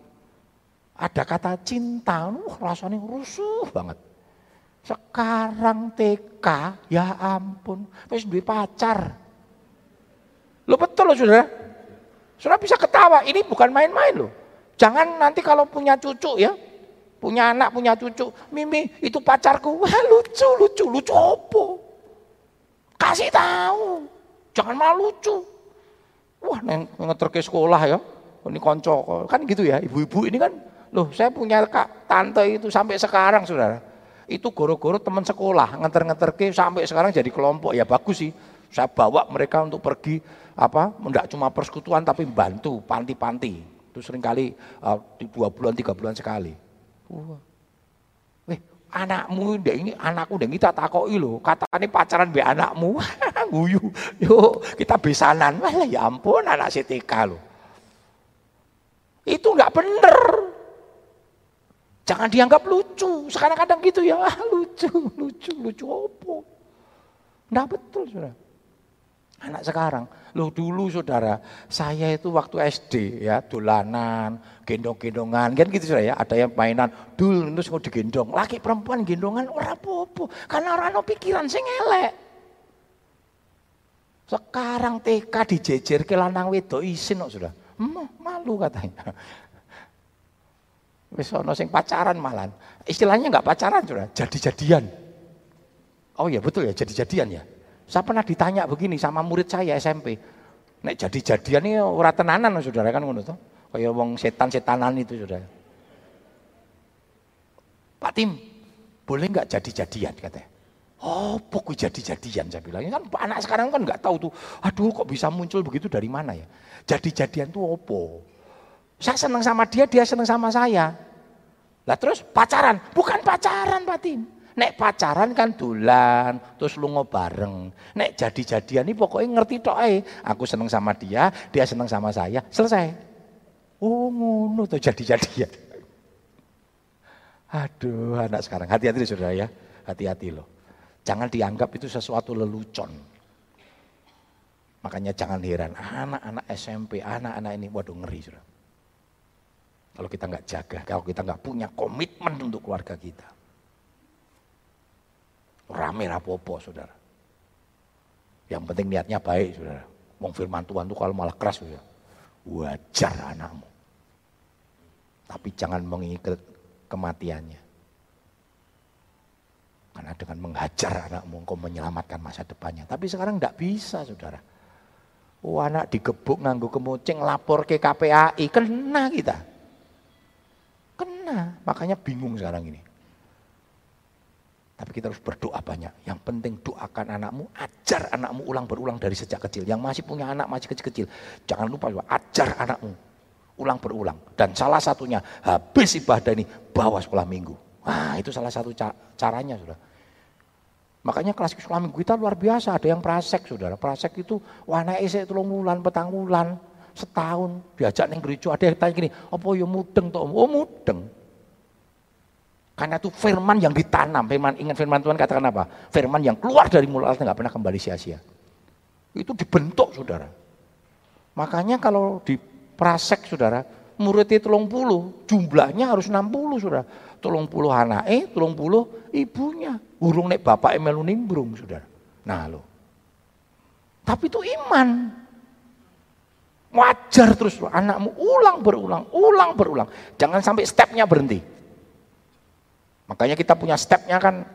Ada kata cinta, wah rasanya rusuh banget. Sekarang TK, ya ampun, wis duwe pacar. Lo betul loh saudara, Saudara bisa ketawa, ini bukan main-main loh. Jangan nanti kalau punya cucu ya, punya anak, punya cucu, Mimi itu pacarku, wah lucu, lucu, lucu opo. Kasih tahu, jangan malu lucu. Wah neng ngeterke sekolah ya, ini konco, kan gitu ya, ibu-ibu ini kan, loh saya punya kak, tante itu sampai sekarang saudara. Itu goro-goro teman sekolah, ngeter-ngeterke sampai sekarang jadi kelompok, ya bagus sih. Saya bawa mereka untuk pergi apa tidak cuma persekutuan tapi bantu panti-panti itu sering kali uh, dua bulan tiga bulan sekali uh. Anakmu udah ini anakku udah kita takoi lo ini pacaran be anakmu. Guyu. Yuk kita besanan. Wah ya ampun anak CTK lo itu nggak bener. Jangan dianggap lucu. Sekarang kadang gitu ya. Lucu lucu lucu. Opo nggak betul sudah Anak sekarang, loh dulu saudara, saya itu waktu SD ya, dolanan, gendong-gendongan, kan gitu saudara ya, ada yang mainan, dul terus mau digendong, laki perempuan gendongan, orang popo, karena orang no pikiran sing elek. Sekarang TK dijejer ke lanang wedo isin kok sudah, malu katanya. Wis ono sing pacaran malan, istilahnya nggak pacaran sudah, jadi-jadian. Oh ya betul ya, jadi-jadian ya. Saya pernah ditanya begini sama murid saya SMP. Nek jadi-jadian ini ora tenanan saudara kan ngono to. Kaya wong setan-setanan itu saudara. Pak Tim, boleh nggak jadi-jadian katanya. Oh, pokok jadi-jadian saya bilang. Kan anak sekarang kan nggak tahu tuh. Aduh, kok bisa muncul begitu dari mana ya? Jadi-jadian tuh opo? Saya senang sama dia, dia senang sama saya. Lah terus pacaran? Bukan pacaran, Pak Tim. Nek pacaran kan dolan, terus lu bareng. Nek jadi-jadian ini pokoknya ngerti tok. Aku seneng sama dia, dia seneng sama saya, selesai. Oh ngono tuh jadi-jadian. Aduh anak sekarang, hati-hati saudara ya, hati-hati loh. Jangan dianggap itu sesuatu lelucon. Makanya jangan heran, anak-anak SMP, anak-anak ini, waduh ngeri saudara. Kalau kita nggak jaga, kalau kita nggak punya komitmen untuk keluarga kita. Rame rapopo saudara. Yang penting niatnya baik saudara. Wong firman Tuhan itu kalau malah keras saudara. Wajar anakmu. Tapi jangan mengingat kematiannya. Karena dengan menghajar anakmu engkau menyelamatkan masa depannya. Tapi sekarang tidak bisa saudara. Oh anak digebuk nganggu kemucing lapor ke KPAI. Kena kita. Kena. Makanya bingung sekarang ini. Tapi kita harus berdoa banyak. Yang penting doakan anakmu, ajar anakmu ulang berulang dari sejak kecil. Yang masih punya anak masih kecil-kecil, jangan lupa juga ajar anakmu ulang berulang. Dan salah satunya habis ibadah ini bawa sekolah minggu. Wah itu salah satu caranya sudah. Makanya kelas sekolah minggu kita luar biasa. Ada yang prasek saudara. Prasek itu naik saya tulung bulan, petang bulan, setahun diajak neng gereja. Ada yang tanya gini, apa ya mudeng toh? Oh mudeng. Karena itu firman yang ditanam, firman ingat firman Tuhan katakan apa? Firman yang keluar dari mulut Allah nggak pernah kembali sia-sia. Itu dibentuk saudara. Makanya kalau di prasek saudara, muridnya tolong puluh, jumlahnya harus 60 saudara. Tolong puluh anak eh, tolong puluh ibunya. Urung nek bapak emelu nimbrung saudara. Nah lo. Tapi itu iman. Wajar terus anakmu ulang berulang, ulang berulang. Jangan sampai stepnya berhenti. Makanya kita punya stepnya kan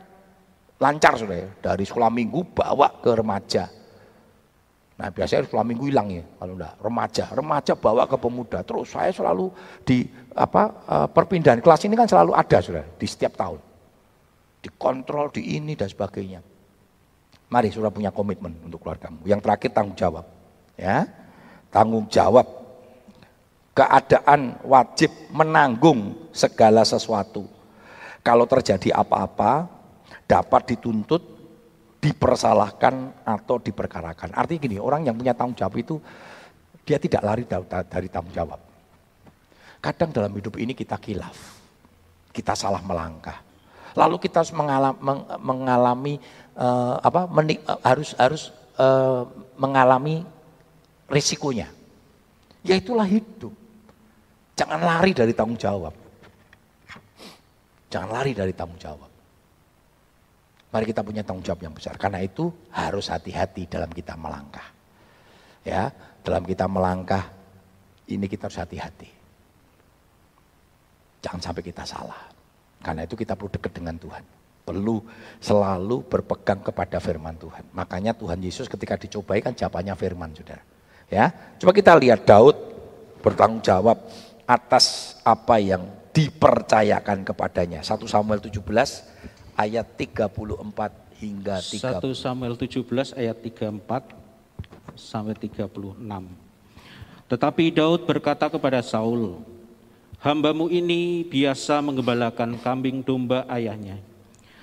lancar sudah ya. Dari sekolah minggu bawa ke remaja. Nah biasanya sekolah minggu hilang ya, kalau enggak remaja, remaja bawa ke pemuda. Terus saya selalu di apa eh, perpindahan kelas ini kan selalu ada sudah di setiap tahun, dikontrol di ini dan sebagainya. Mari sudah punya komitmen untuk keluargamu. Yang terakhir tanggung jawab, ya tanggung jawab. Keadaan wajib menanggung segala sesuatu. Kalau terjadi apa-apa, dapat dituntut dipersalahkan atau diperkarakan. Artinya gini, orang yang punya tanggung jawab itu dia tidak lari dari tanggung jawab. Kadang dalam hidup ini kita kilaf, kita salah melangkah. Lalu kita harus mengalami, mengalami uh, apa menik, uh, harus harus uh, mengalami risikonya. Ya itulah hidup. Jangan lari dari tanggung jawab. Jangan lari dari tanggung jawab. Mari kita punya tanggung jawab yang besar. Karena itu harus hati-hati dalam kita melangkah. Ya, dalam kita melangkah ini kita harus hati-hati. Jangan sampai kita salah. Karena itu kita perlu dekat dengan Tuhan. Perlu selalu berpegang kepada firman Tuhan. Makanya Tuhan Yesus ketika dicobai kan jawabannya firman, Saudara. Ya, coba kita lihat Daud bertanggung jawab atas apa yang dipercayakan kepadanya. 1 Samuel 17 ayat 34 hingga 3. 1 Samuel 17 ayat 34 sampai 36. Tetapi Daud berkata kepada Saul, Hambamu ini biasa mengembalakan kambing domba ayahnya.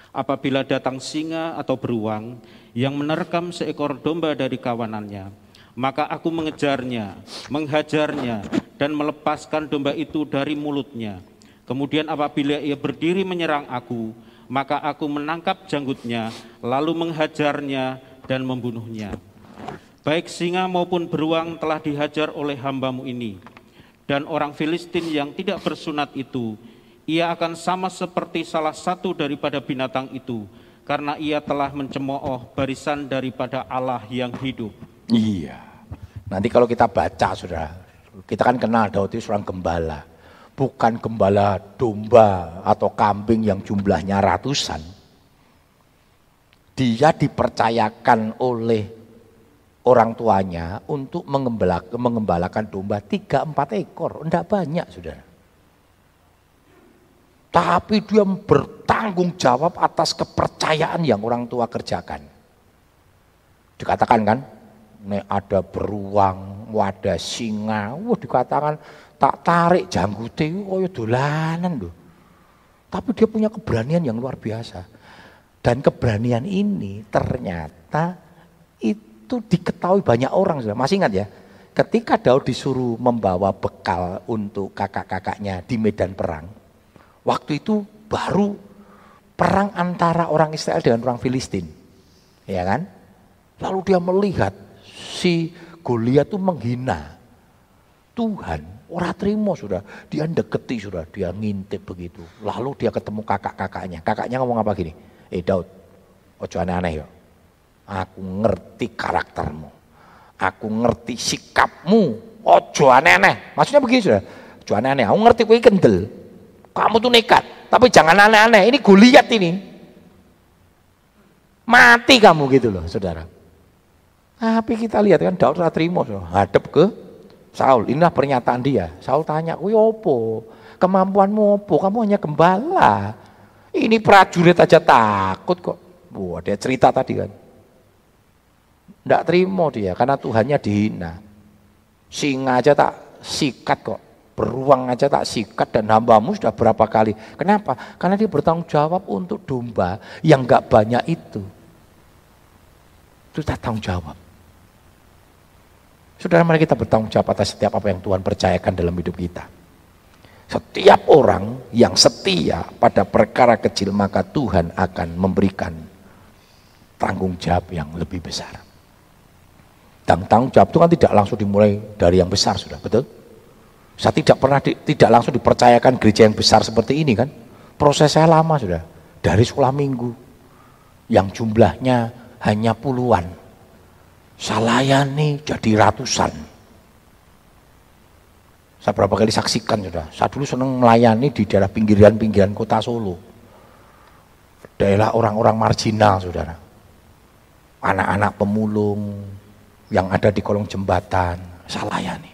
Apabila datang singa atau beruang yang menerkam seekor domba dari kawanannya, maka aku mengejarnya, menghajarnya, dan melepaskan domba itu dari mulutnya. Kemudian apabila ia berdiri menyerang aku, maka aku menangkap janggutnya, lalu menghajarnya dan membunuhnya. Baik singa maupun beruang telah dihajar oleh hambamu ini, dan orang Filistin yang tidak bersunat itu, ia akan sama seperti salah satu daripada binatang itu, karena ia telah mencemooh barisan daripada Allah yang hidup. Iya. Nanti kalau kita baca, sudah, kita kan kenal Daud itu seorang gembala bukan gembala domba atau kambing yang jumlahnya ratusan. Dia dipercayakan oleh orang tuanya untuk mengembalakan domba tiga empat ekor, tidak banyak saudara. Tapi dia bertanggung jawab atas kepercayaan yang orang tua kerjakan. Dikatakan kan, ada beruang, ada singa, wah dikatakan tak tarik janggute koyo dolanan loh. Tapi dia punya keberanian yang luar biasa. Dan keberanian ini ternyata itu diketahui banyak orang. Masih ingat ya? Ketika Daud disuruh membawa bekal untuk kakak-kakaknya di medan perang. Waktu itu baru perang antara orang Israel dengan orang Filistin. Ya kan? Lalu dia melihat si Goliat itu menghina Tuhan Orang terima sudah, dia deketi sudah, dia ngintip begitu. Lalu dia ketemu kakak-kakaknya. Kakaknya ngomong apa gini? Eh Daud, ojo aneh-aneh ya. Aku ngerti karaktermu. Aku ngerti sikapmu. Ojo aneh-aneh. Maksudnya begini sudah. Ojo aneh-aneh. Aku ngerti kue kendel. Kamu tuh nekat. Tapi jangan aneh-aneh. Ini gue ini. Mati kamu gitu loh saudara. Tapi kita lihat kan Daud terima, hadap ke Saul, inilah pernyataan dia. Saul tanya, "Kuwi opo? Kemampuanmu opo? Kamu hanya gembala." Ini prajurit aja takut kok. Wah, dia cerita tadi kan. Tidak terima dia karena Tuhannya dihina. Singa aja tak sikat kok. Beruang aja tak sikat dan hambamu sudah berapa kali. Kenapa? Karena dia bertanggung jawab untuk domba yang gak banyak itu. Itu tak tanggung jawab. Saudara mari kita bertanggung jawab atas setiap apa yang Tuhan percayakan dalam hidup kita. Setiap orang yang setia pada perkara kecil maka Tuhan akan memberikan tanggung jawab yang lebih besar. Dan tanggung jawab itu kan tidak langsung dimulai dari yang besar sudah, betul? Saya tidak pernah di, tidak langsung dipercayakan gereja yang besar seperti ini kan. Proses saya lama sudah. Dari sekolah minggu yang jumlahnya hanya puluhan saya layani jadi ratusan. Saya berapa kali saksikan sudah. Saya dulu senang melayani di daerah pinggiran-pinggiran kota Solo. Daerah orang-orang marginal saudara. Anak-anak pemulung, yang ada di kolong jembatan, saya layani.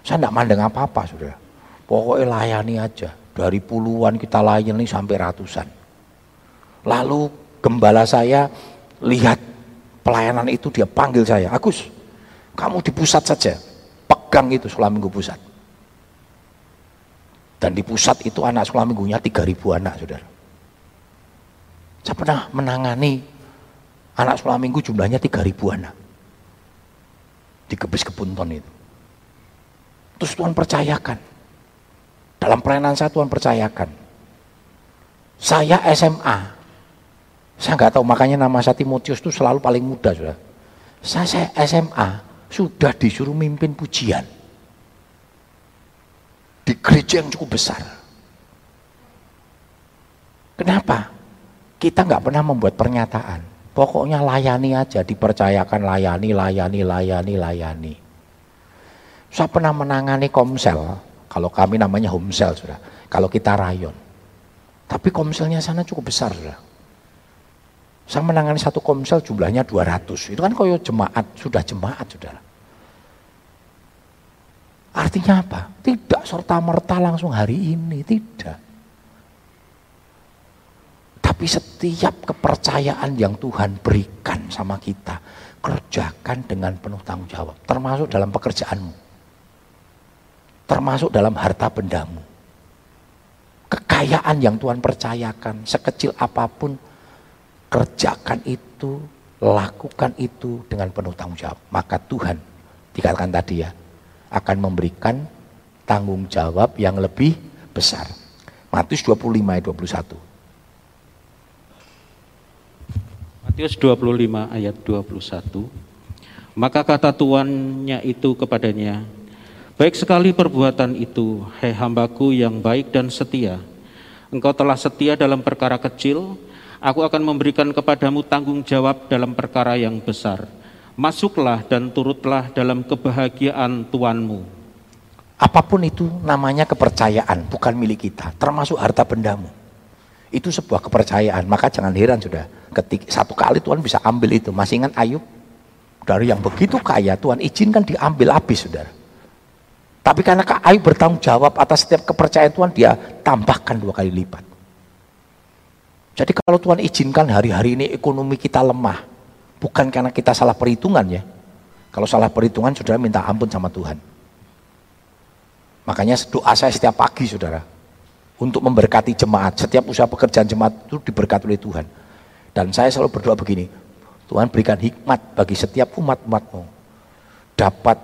Saya tidak mandang apa-apa, sudah. Pokoknya layani aja. Dari puluhan kita layani sampai ratusan. Lalu gembala saya lihat pelayanan itu dia panggil saya, Agus, kamu di pusat saja, pegang itu sekolah minggu pusat. Dan di pusat itu anak sekolah minggunya 3000 anak, saudara. Saya pernah menangani anak sekolah minggu jumlahnya 3000 anak. Di Gebes Kepunton itu. Terus Tuhan percayakan. Dalam pelayanan saya Tuhan percayakan. Saya SMA. Saya nggak tahu makanya nama saya Timotius itu selalu paling muda sudah. Saya, SMA sudah disuruh mimpin pujian di gereja yang cukup besar. Kenapa? Kita nggak pernah membuat pernyataan. Pokoknya layani aja, dipercayakan layani, layani, layani, layani. Saya pernah menangani komsel, kalau kami namanya homsel sudah. Kalau kita rayon. Tapi komselnya sana cukup besar sudah. Saya menangani satu komsel jumlahnya 200. Itu kan koyo jemaat, sudah jemaat sudah. Artinya apa? Tidak serta-merta langsung hari ini, tidak. Tapi setiap kepercayaan yang Tuhan berikan sama kita, kerjakan dengan penuh tanggung jawab, termasuk dalam pekerjaanmu. Termasuk dalam harta bendamu. Kekayaan yang Tuhan percayakan, sekecil apa pun, kerjakan itu, lakukan itu dengan penuh tanggung jawab. Maka Tuhan, dikatakan tadi ya, akan memberikan tanggung jawab yang lebih besar. Matius 25 ayat 21. Matius 25 ayat 21. Maka kata tuannya itu kepadanya, Baik sekali perbuatan itu, hei hambaku yang baik dan setia. Engkau telah setia dalam perkara kecil, aku akan memberikan kepadamu tanggung jawab dalam perkara yang besar masuklah dan turutlah dalam kebahagiaan Tuanmu. Apa pun itu namanya kepercayaan, bukan milik kita, termasuk harta bendamu. Itu sebuah kepercayaan, maka jangan heran sudah. Ketik satu kali Tuhan bisa ambil itu. Masih ingat Ayub? Dari yang begitu kaya, Tuhan izinkan diambil habis, saudara. Tapi karena Ayub bertanggung jawab atas setiap kepercayaan Tuhan, dia tambahkan dua kali lipat. Jadi kalau Tuhan izinkan hari-hari ini ekonomi kita lemah, Bukan karena kita salah perhitungan ya. Kalau salah perhitungan, saudara minta ampun sama Tuhan. Makanya doa saya setiap pagi, saudara. Untuk memberkati jemaat. Setiap usaha pekerjaan jemaat itu diberkati oleh Tuhan. Dan saya selalu berdoa begini. Tuhan berikan hikmat bagi setiap umat-umatmu. Dapat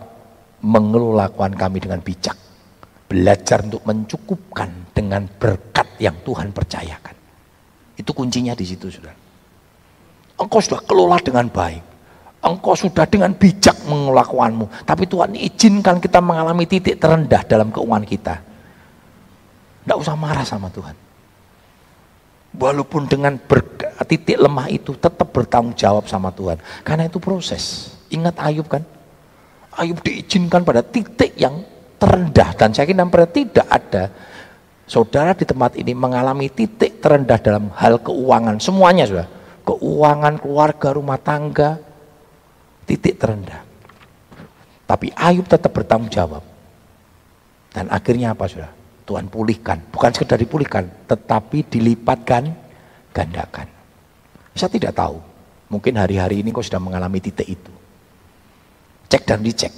mengelola keuangan kami dengan bijak. Belajar untuk mencukupkan dengan berkat yang Tuhan percayakan. Itu kuncinya di situ, saudara. Engkau sudah kelola dengan baik. Engkau sudah dengan bijak mengelola keuanganmu. Tapi Tuhan izinkan kita mengalami titik terendah dalam keuangan kita. Tidak usah marah sama Tuhan. Walaupun dengan titik lemah itu tetap bertanggung jawab sama Tuhan. Karena itu proses. Ingat Ayub kan? Ayub diizinkan pada titik yang terendah. Dan saya kira pada tidak ada saudara di tempat ini mengalami titik terendah dalam hal keuangan. Semuanya sudah keuangan keluarga, rumah tangga, titik terendah. Tapi Ayub tetap bertanggung jawab. Dan akhirnya apa sudah? Tuhan pulihkan. Bukan sekedar dipulihkan, tetapi dilipatkan, gandakan. Saya tidak tahu. Mungkin hari-hari ini kau sudah mengalami titik itu. Cek dan dicek.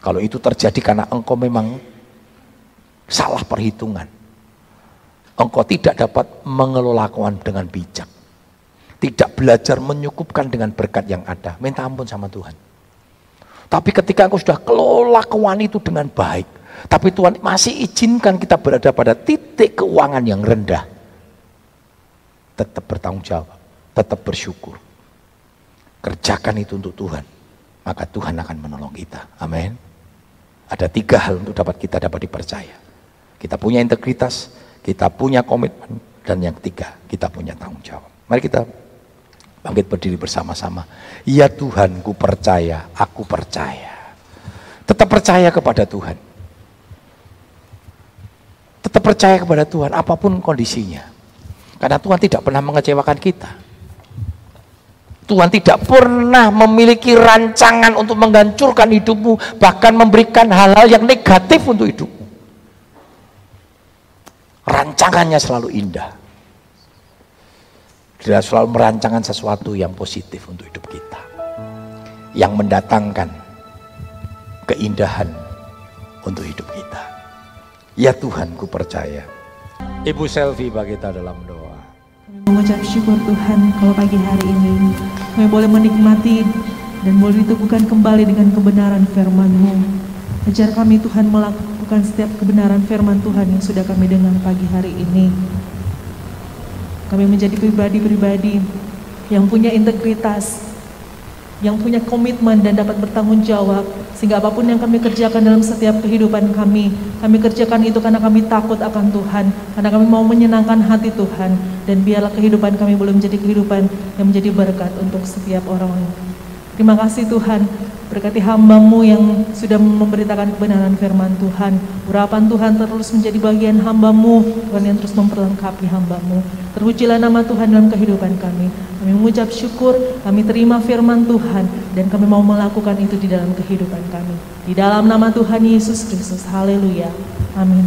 Kalau itu terjadi karena engkau memang salah perhitungan. Engkau tidak dapat mengelola keuangan dengan bijak tidak belajar menyukupkan dengan berkat yang ada. Minta ampun sama Tuhan. Tapi ketika engkau sudah kelola keuangan itu dengan baik, tapi Tuhan masih izinkan kita berada pada titik keuangan yang rendah. Tetap bertanggung jawab, tetap bersyukur. Kerjakan itu untuk Tuhan, maka Tuhan akan menolong kita. Amin. Ada tiga hal untuk dapat kita dapat dipercaya. Kita punya integritas, kita punya komitmen, dan yang ketiga, kita punya tanggung jawab. Mari kita Bangkit berdiri bersama-sama. Ya Tuhan, ku percaya, aku percaya. Tetap percaya kepada Tuhan. Tetap percaya kepada Tuhan, apa pun kondisinya. Karena Tuhan tidak pernah mengecewakan kita. Tuhan tidak pernah memiliki rancangan untuk menghancurkan hidupmu, bahkan memberikan hal-hal yang negatif untuk hidupmu. Rancangannya selalu indah. Dia selalu merancangkan sesuatu yang positif untuk hidup kita. Yang mendatangkan keindahan untuk hidup kita. Ya Tuhan, ku percaya. Ibu selfie bagi kita dalam doa mengucap syukur Tuhan kalau pagi hari ini kami boleh menikmati dan boleh diteguhkan kembali dengan kebenaran firman-Mu. Ajar kami Tuhan melakukan setiap kebenaran firman Tuhan yang sudah kami dengar pagi hari ini. Kami menjadi pribadi-pribadi yang punya integritas, yang punya komitmen dan dapat bertanggung jawab sehingga apa pun yang kami kerjakan dalam setiap kehidupan kami kami kerjakan itu karena kami takut akan Tuhan karena kami mau menyenangkan hati Tuhan dan biarlah kehidupan kami boleh menjadi kehidupan yang menjadi berkat untuk setiap orang terima kasih Tuhan Berkati hambamu yang sudah memberitakan kebenaran firman Tuhan. Urapan Tuhan terus menjadi bagian hambamu, Tuhan yang terus memperlengkapi hambamu. Terpujilah nama Tuhan dalam kehidupan kami. Kami mengucap syukur, kami terima firman Tuhan, dan kami mau melakukan itu di dalam kehidupan kami. Di dalam nama Tuhan Yesus Kristus, haleluya. Amin.